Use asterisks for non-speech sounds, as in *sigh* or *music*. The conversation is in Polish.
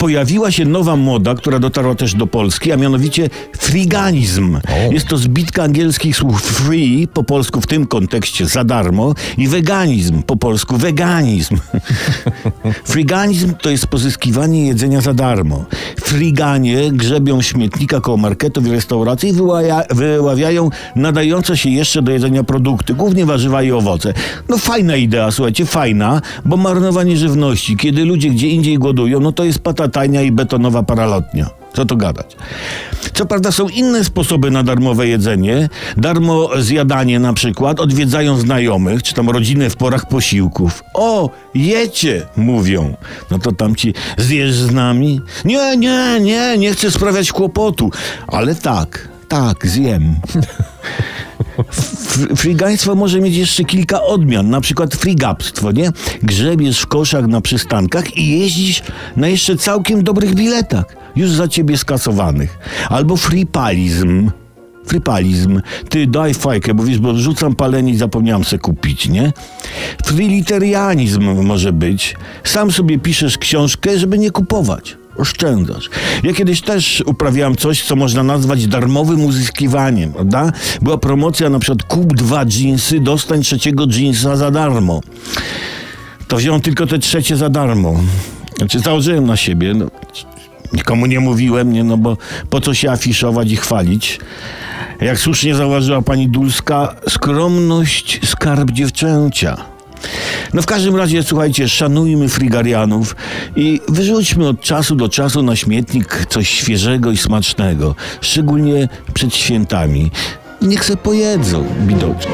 pojawiła się nowa moda, która dotarła też do Polski, a mianowicie friganizm. O. Jest to zbitka angielskich słów free, po polsku w tym kontekście za darmo, i veganizm, po polsku weganizm. *laughs* Friganizm to jest pozyskiwanie jedzenia za darmo. Friganie grzebią śmietnika koło marketów i restauracji i wyławiają nadające się jeszcze do jedzenia produkty, głównie warzywa i owoce. No fajna idea, słuchajcie, fajna, bo marnowanie żywności, kiedy ludzie gdzie indziej głodują, no to jest patatajnia i betonowa paralotnia. Co to gadać? Co prawda są inne sposoby na darmowe jedzenie. Darmo zjadanie na przykład, odwiedzają znajomych, czy tam rodzinę w porach posiłków. O, jecie, mówią. No to tam ci zjesz z nami? Nie, nie, nie, nie chcę sprawiać kłopotu. Ale tak, tak, zjem. Frigaństwo może mieć jeszcze kilka odmian, na przykład frigapstwo, nie? Grzebiesz w koszach na przystankach i jeździsz na jeszcze całkiem dobrych biletach, już za ciebie skasowanych. Albo fripalizm. Fripalizm. Ty daj fajkę, bo wiesz, bo rzucam palenie i zapomniałem se kupić, nie? Frilitarianizm może być. Sam sobie piszesz książkę, żeby nie kupować. Oszczędzasz. Ja kiedyś też uprawiałem coś, co można nazwać darmowym uzyskiwaniem, prawda? Była promocja na przykład kup dwa dżinsy, dostań trzeciego dżinsa za darmo. To wziąłem tylko te trzecie za darmo. Znaczy założyłem na siebie, no, nikomu nie mówiłem, nie, no bo po co się afiszować i chwalić. Jak słusznie zauważyła pani Dulska, skromność skarb dziewczęcia. No w każdym razie, słuchajcie, szanujmy frigarianów i wyrzućmy od czasu do czasu na śmietnik coś świeżego i smacznego, szczególnie przed świętami. Niech se pojedzą, bidoczki.